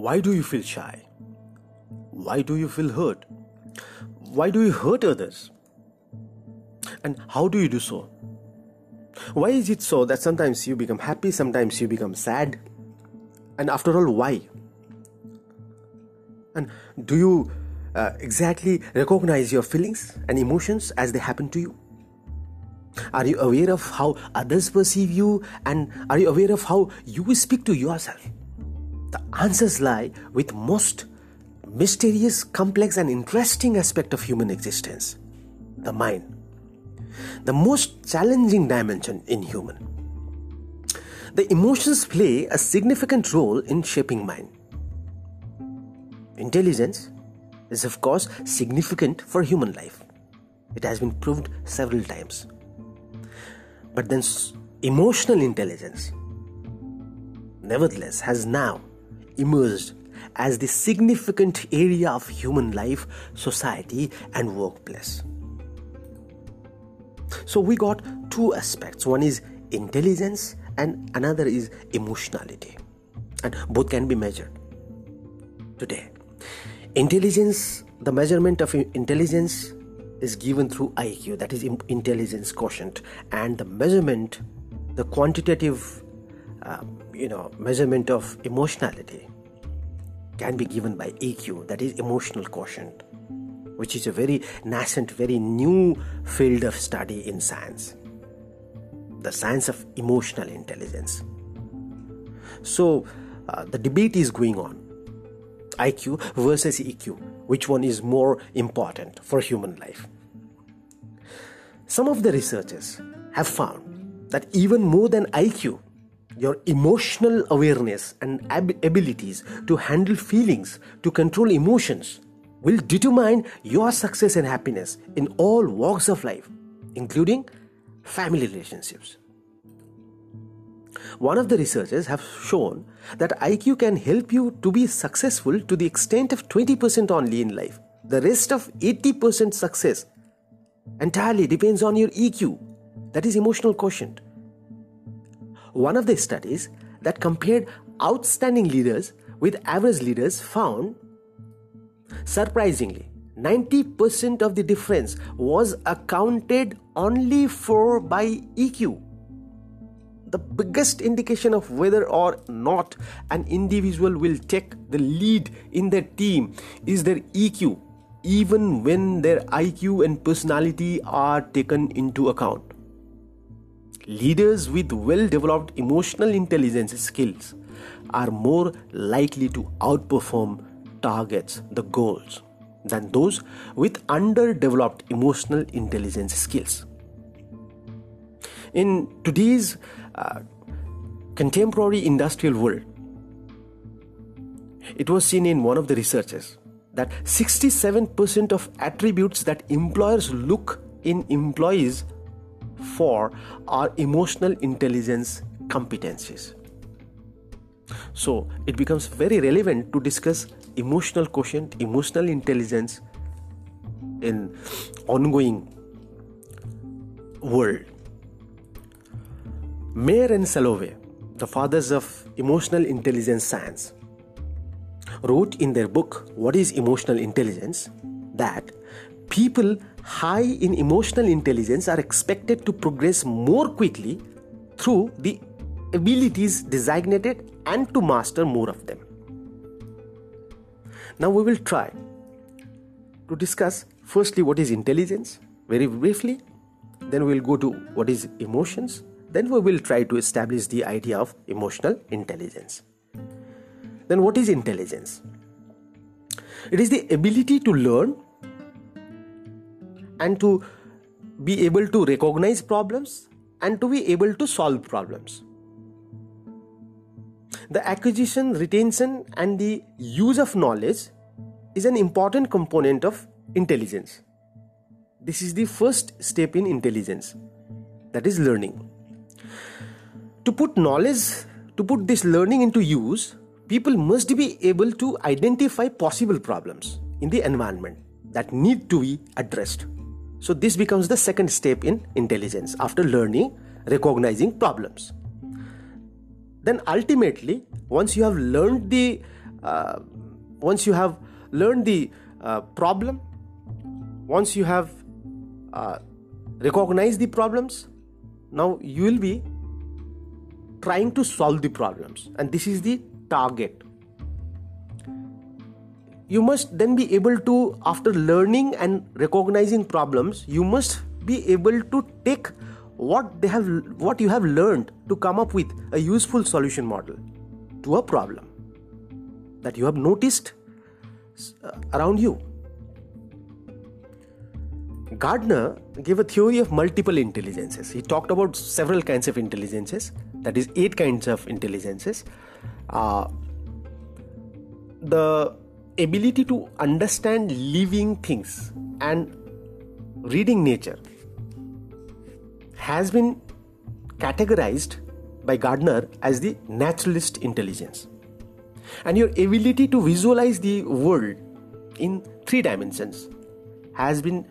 Why do you feel shy? Why do you feel hurt? Why do you hurt others? And how do you do so? Why is it so that sometimes you become happy, sometimes you become sad? And after all, why? And do you uh, exactly recognize your feelings and emotions as they happen to you? Are you aware of how others perceive you? And are you aware of how you speak to yourself? The answers lie with most mysterious, complex, and interesting aspect of human existence the mind. The most challenging dimension in human. The emotions play a significant role in shaping mind. Intelligence is, of course, significant for human life. It has been proved several times. But then, emotional intelligence, nevertheless, has now emerged as the significant area of human life, society, and workplace. So, we got two aspects one is intelligence, and another is emotionality, and both can be measured today. Intelligence, the measurement of intelligence is given through IQ, that is intelligence quotient, and the measurement, the quantitative, uh, you know, measurement of emotionality can be given by EQ, that is emotional quotient, which is a very nascent, very new field of study in science, the science of emotional intelligence. So uh, the debate is going on IQ versus EQ. Which one is more important for human life? Some of the researchers have found that even more than IQ, your emotional awareness and ab- abilities to handle feelings, to control emotions, will determine your success and happiness in all walks of life, including family relationships. One of the researchers have shown that IQ can help you to be successful to the extent of 20% only in life. The rest of 80% success entirely depends on your EQ, that is emotional quotient. One of the studies that compared outstanding leaders with average leaders found surprisingly 90% of the difference was accounted only for by EQ the biggest indication of whether or not an individual will take the lead in their team is their EQ, even when their IQ and personality are taken into account. Leaders with well developed emotional intelligence skills are more likely to outperform targets, the goals, than those with underdeveloped emotional intelligence skills. In today's uh, contemporary industrial world, it was seen in one of the researches that 67% of attributes that employers look in employees for are emotional intelligence competencies. So it becomes very relevant to discuss emotional quotient, emotional intelligence in ongoing world. Mayer and Salovey, the fathers of emotional intelligence science, wrote in their book What is Emotional Intelligence that people high in emotional intelligence are expected to progress more quickly through the abilities designated and to master more of them. Now we will try to discuss firstly what is intelligence very briefly, then we will go to what is emotions then we will try to establish the idea of emotional intelligence. Then, what is intelligence? It is the ability to learn and to be able to recognize problems and to be able to solve problems. The acquisition, retention, and the use of knowledge is an important component of intelligence. This is the first step in intelligence that is learning to put knowledge, to put this learning into use, people must be able to identify possible problems in the environment that need to be addressed. So, this becomes the second step in intelligence after learning, recognizing problems. Then, ultimately, once you have learned the uh, once you have learned the uh, problem once you have uh, recognized the problems now you will be trying to solve the problems and this is the target you must then be able to after learning and recognizing problems you must be able to take what they have what you have learned to come up with a useful solution model to a problem that you have noticed uh, around you Gardner gave a theory of multiple intelligences. He talked about several kinds of intelligences, that is, eight kinds of intelligences. Uh, the ability to understand living things and reading nature has been categorized by Gardner as the naturalist intelligence. And your ability to visualize the world in three dimensions has been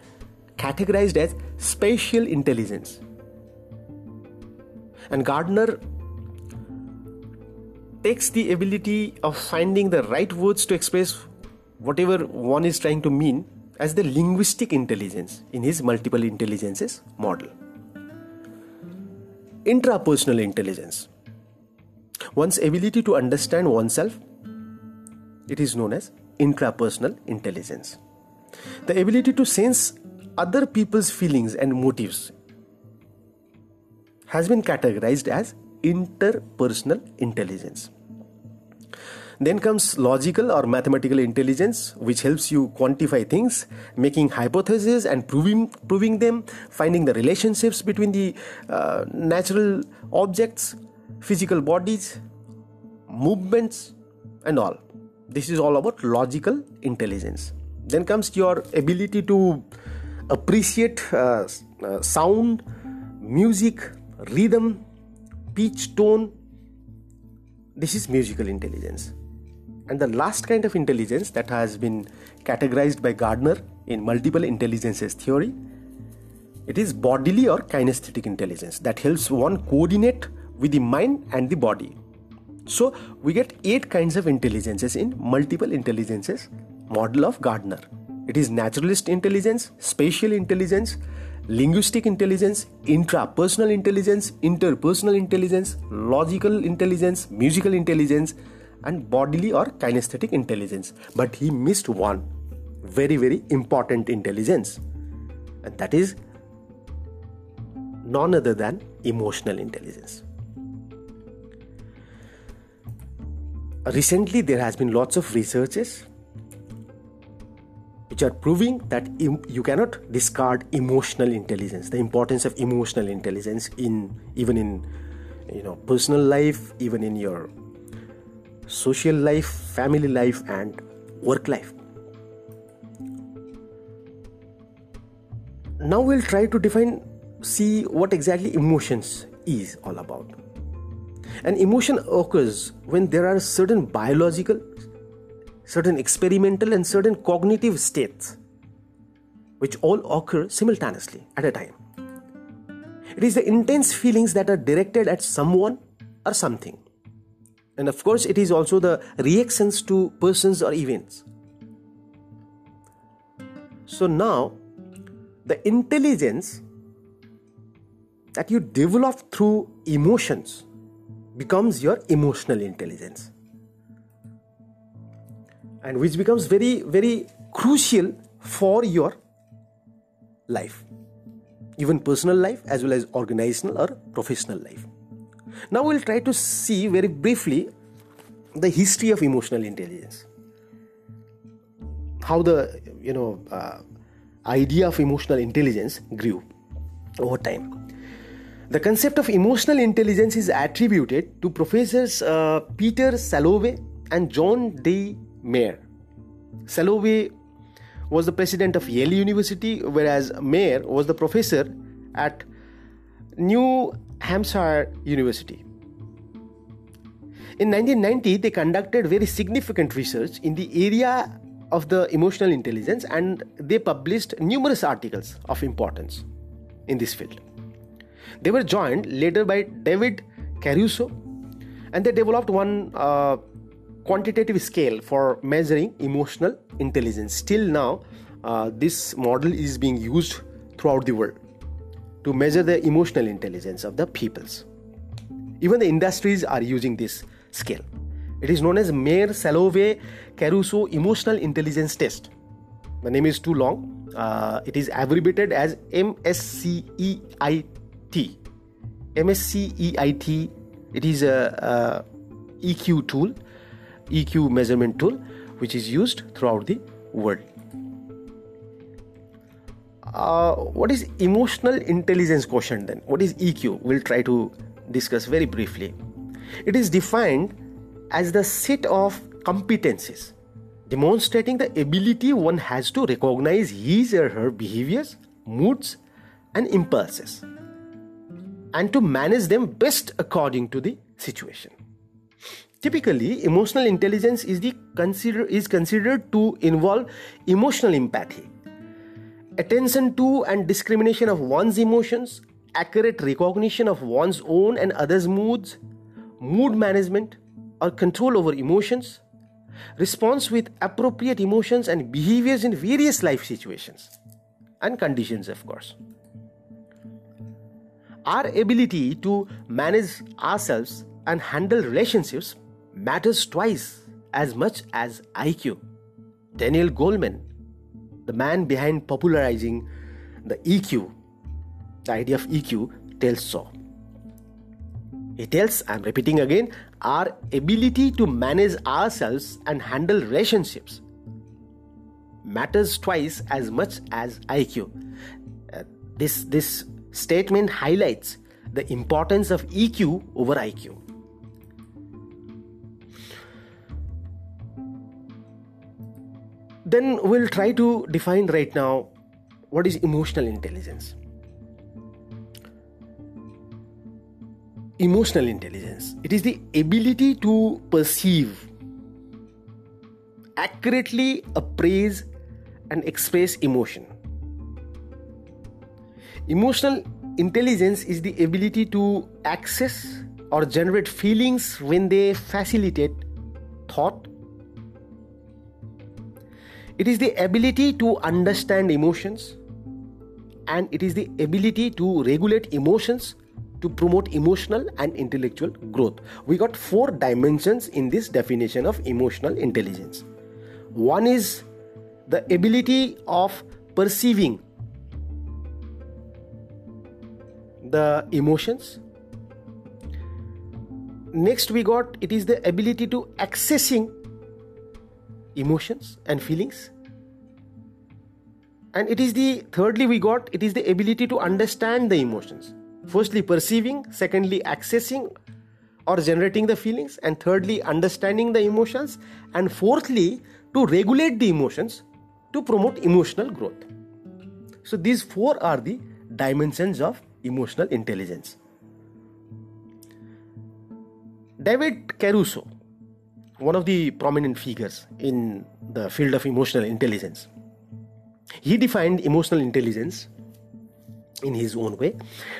categorized as spatial intelligence. And Gardner takes the ability of finding the right words to express whatever one is trying to mean as the linguistic intelligence in his multiple intelligences model. Intrapersonal intelligence. One's ability to understand oneself, it is known as intrapersonal intelligence. The ability to sense other people's feelings and motives has been categorized as interpersonal intelligence. Then comes logical or mathematical intelligence, which helps you quantify things, making hypotheses and proving, proving them, finding the relationships between the uh, natural objects, physical bodies, movements, and all. This is all about logical intelligence. Then comes your ability to appreciate uh, uh, sound, music, rhythm, pitch, tone. This is musical intelligence. And the last kind of intelligence that has been categorized by Gardner in multiple intelligences theory, it is bodily or kinesthetic intelligence that helps one coordinate with the mind and the body. So we get eight kinds of intelligences in multiple intelligences model of Gardner. It is naturalist intelligence, spatial intelligence, linguistic intelligence, intrapersonal intelligence, interpersonal intelligence, logical intelligence, musical intelligence, and bodily or kinesthetic intelligence. But he missed one very, very important intelligence, and that is none other than emotional intelligence. Recently, there has been lots of researches which are proving that you cannot discard emotional intelligence the importance of emotional intelligence in even in you know personal life even in your social life family life and work life now we'll try to define see what exactly emotions is all about an emotion occurs when there are certain biological certain experimental and certain cognitive states, which all occur simultaneously at a time. It is the intense feelings that are directed at someone or something. And of course, it is also the reactions to persons or events. So now, the intelligence that you develop through emotions becomes your emotional intelligence and which becomes very very crucial for your life even personal life as well as organizational or professional life now we'll try to see very briefly the history of emotional intelligence. How the you know uh, idea of emotional intelligence grew over time. The concept of emotional intelligence is attributed to professors uh, peter salovey and john d. Mayer. Salovey was the president of Yale University, whereas Mayer was the professor at New Hampshire University. In 1990, they conducted very significant research in the area of the emotional intelligence and they published numerous articles of importance in this field. They were joined later by David Caruso and they developed one uh, quantitative scale for measuring emotional intelligence. Still now, uh, this model is being used throughout the world to measure the emotional intelligence of the peoples. Even the industries are using this scale. It is known as Mayer Salovey Caruso Emotional Intelligence Test. The name is too long. Uh, it is abbreviated as MSCEIT. MSCEIT. It is a, a EQ tool, EQ measurement tool, which is used throughout the world. Uh, what is emotional intelligence quotient then? What is EQ? We'll try to discuss very briefly. It is defined as the set of competencies demonstrating the ability one has to recognize his or her behaviors, moods, and impulses and to manage them best according to the situation. Typically, emotional intelligence is, the consider, is considered to involve emotional empathy, attention to and discrimination of one's emotions, accurate recognition of one's own and others' moods, mood management or control over emotions, response with appropriate emotions and behaviors in various life situations and conditions, of course. Our ability to manage ourselves and handle relationships matters twice as much as IQ. Daniel Goleman, the man behind popularizing the EQ, the idea of EQ, tells so. He tells, I'm repeating again, our ability to manage ourselves and handle relationships matters twice as much as IQ. Uh, this, this statement highlights the importance of EQ over IQ. Then we'll try to define right now what is emotional intelligence. emotional intelligence it is the ability to perceive accurately appraise and express emotion emotional intelligence is the ability to access or generate feelings when they facilitate thought it is the ability to understand emotions and it is the ability to regulate emotions to promote emotional and intellectual growth. We got four dimensions in this definition of emotional intelligence. One is the ability of perceiving the emotions. Next, we got it is the ability to accessing emotions and feelings. And it is the thirdly we got it is the ability to understand the emotions. Firstly perceiving secondly accessing or generating the feelings and thirdly understanding the emotions and fourthly to regulate the emotions to promote emotional growth. So these four are the dimensions of emotional intelligence. David caruso one of the prominent figures in the field of emotional intelligence he defined emotional intelligence in his own way.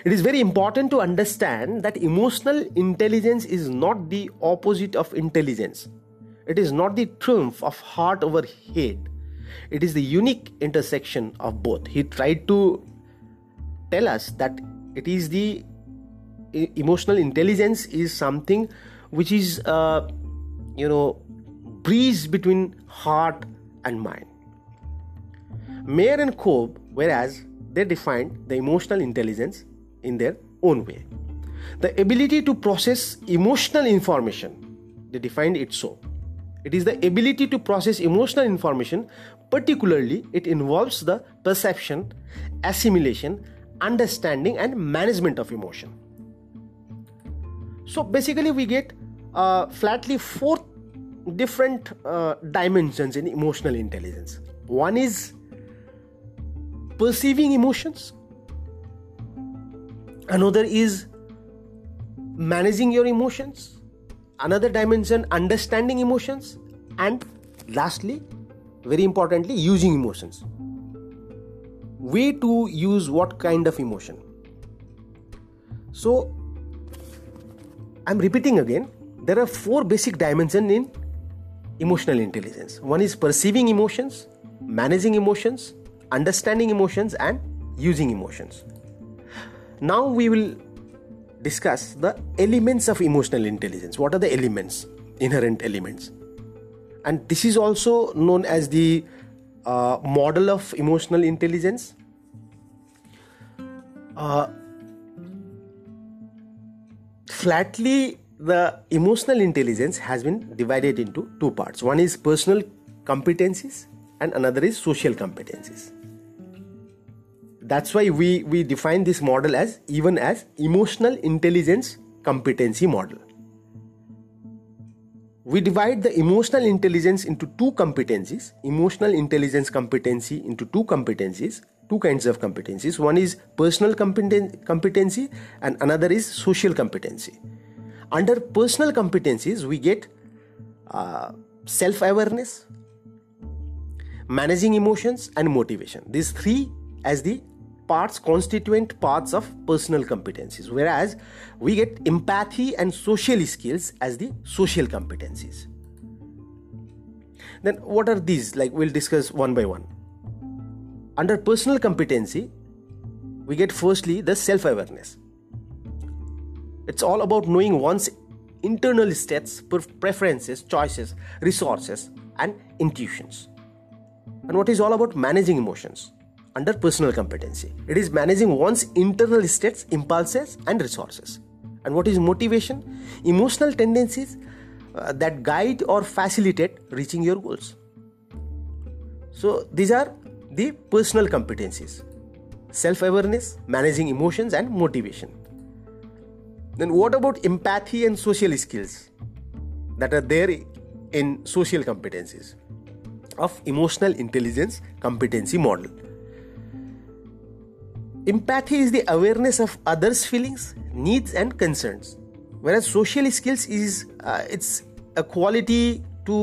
It is very important to understand that emotional intelligence is not the opposite of intelligence. It is not the triumph of heart over head. It is the unique intersection of both. He tried to tell us that it is the emotional intelligence is something which is uh, you know breeze between heart and mind. Mayer and Cobb, whereas they defined the emotional intelligence in their own way. The ability to process emotional information, they defined it so. It is the ability to process emotional information, particularly, it involves the perception, assimilation, understanding, and management of emotion. So basically, we get uh, flatly four different uh, dimensions in emotional intelligence. One is perceiving emotions. Another is managing your emotions. Another dimension understanding emotions. And lastly very importantly using emotions. Way to use what kind of emotion. So i'm repeating again there are four basic dimensions in emotional intelligence. One is perceiving emotions, managing emotions, understanding emotions, and using emotions. Now we will discuss the elements of emotional intelligence. What are the elements, inherent elements? And this is also known as the uh, model of emotional intelligence. Uh, flatly, the emotional intelligence has been divided into two parts. One is personal competencies, and another is social competencies. That's why we we define this model as even as emotional intelligence competency model. We divide the emotional intelligence into two competencies emotional intelligence competency into two competencies two kinds of competencies. One is personal competen- competency and another is social competency under personal competencies we get uh, self awareness managing emotions and motivation. These three as the parts constituent parts of personal competencies. Whereas we get empathy and social skills as the social competencies. Then what are these? Like we'll discuss one by one. Under personal competency we get firstly the self awareness it's all about knowing one's internal states preferences choices resources and intuitions and what is all about managing emotions under personal competency. It is managing one's internal states, impulses, and resources. And what is motivation? Emotional tendencies uh, that guide or facilitate reaching your goals. So, these are the personal competencies self awareness, managing emotions, and motivation. Then, what about empathy and social skills that are there in social competencies of emotional intelligence competency model? Empathy is the awareness of others' feelings, needs, and concerns, whereas social skills is uh, it's a quality to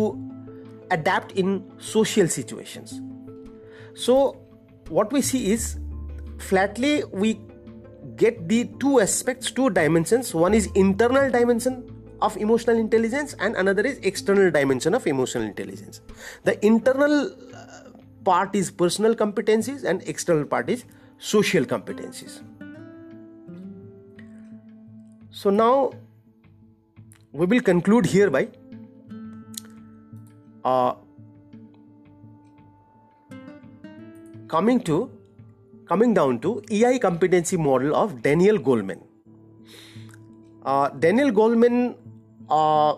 adapt in social situations. So, what we see is flatly we get the two aspects, two dimensions. One is internal dimension of emotional intelligence, and another is external dimension of emotional intelligence. The internal uh, part is personal competencies, and external part is social competencies. So now we will conclude here by uh, coming to coming down to EI competency model of Daniel Goleman. Uh, Daniel Goleman uh,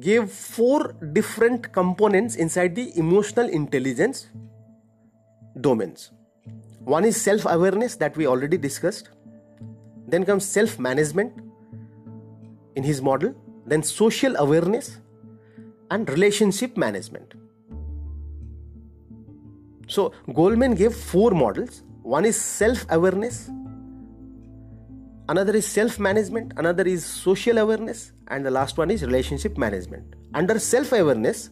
gave four different components inside the emotional intelligence domains. One is self awareness that we already discussed. Then comes self management in his model. Then social awareness and relationship management. So, Goleman gave four models. One is self awareness, another is self management, another is social awareness, and the last one is relationship management. Under self awareness,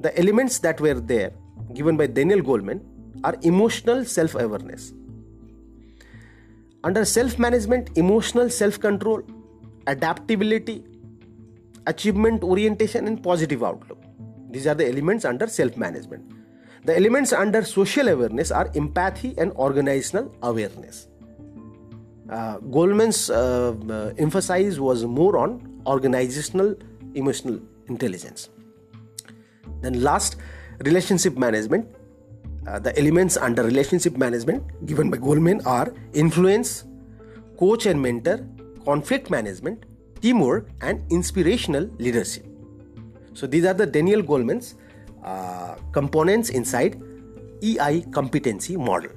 the elements that were there given by Daniel Goleman are emotional self awareness. Under self management, emotional self control, adaptability, achievement orientation, and positive outlook. These are the elements under self management. The elements under social awareness are empathy and organizational awareness. Uh, Goleman's uh, uh, emphasis was more on organizational emotional intelligence. Then, last, relationship management uh, the elements under relationship management given by Goleman are influence, coach and mentor, conflict management, teamwork, and inspirational leadership. So these are the Daniel Goleman's components inside EI competency model.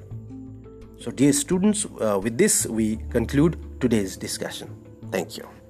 So, dear students, uh, with this we conclude today's discussion. Thank you.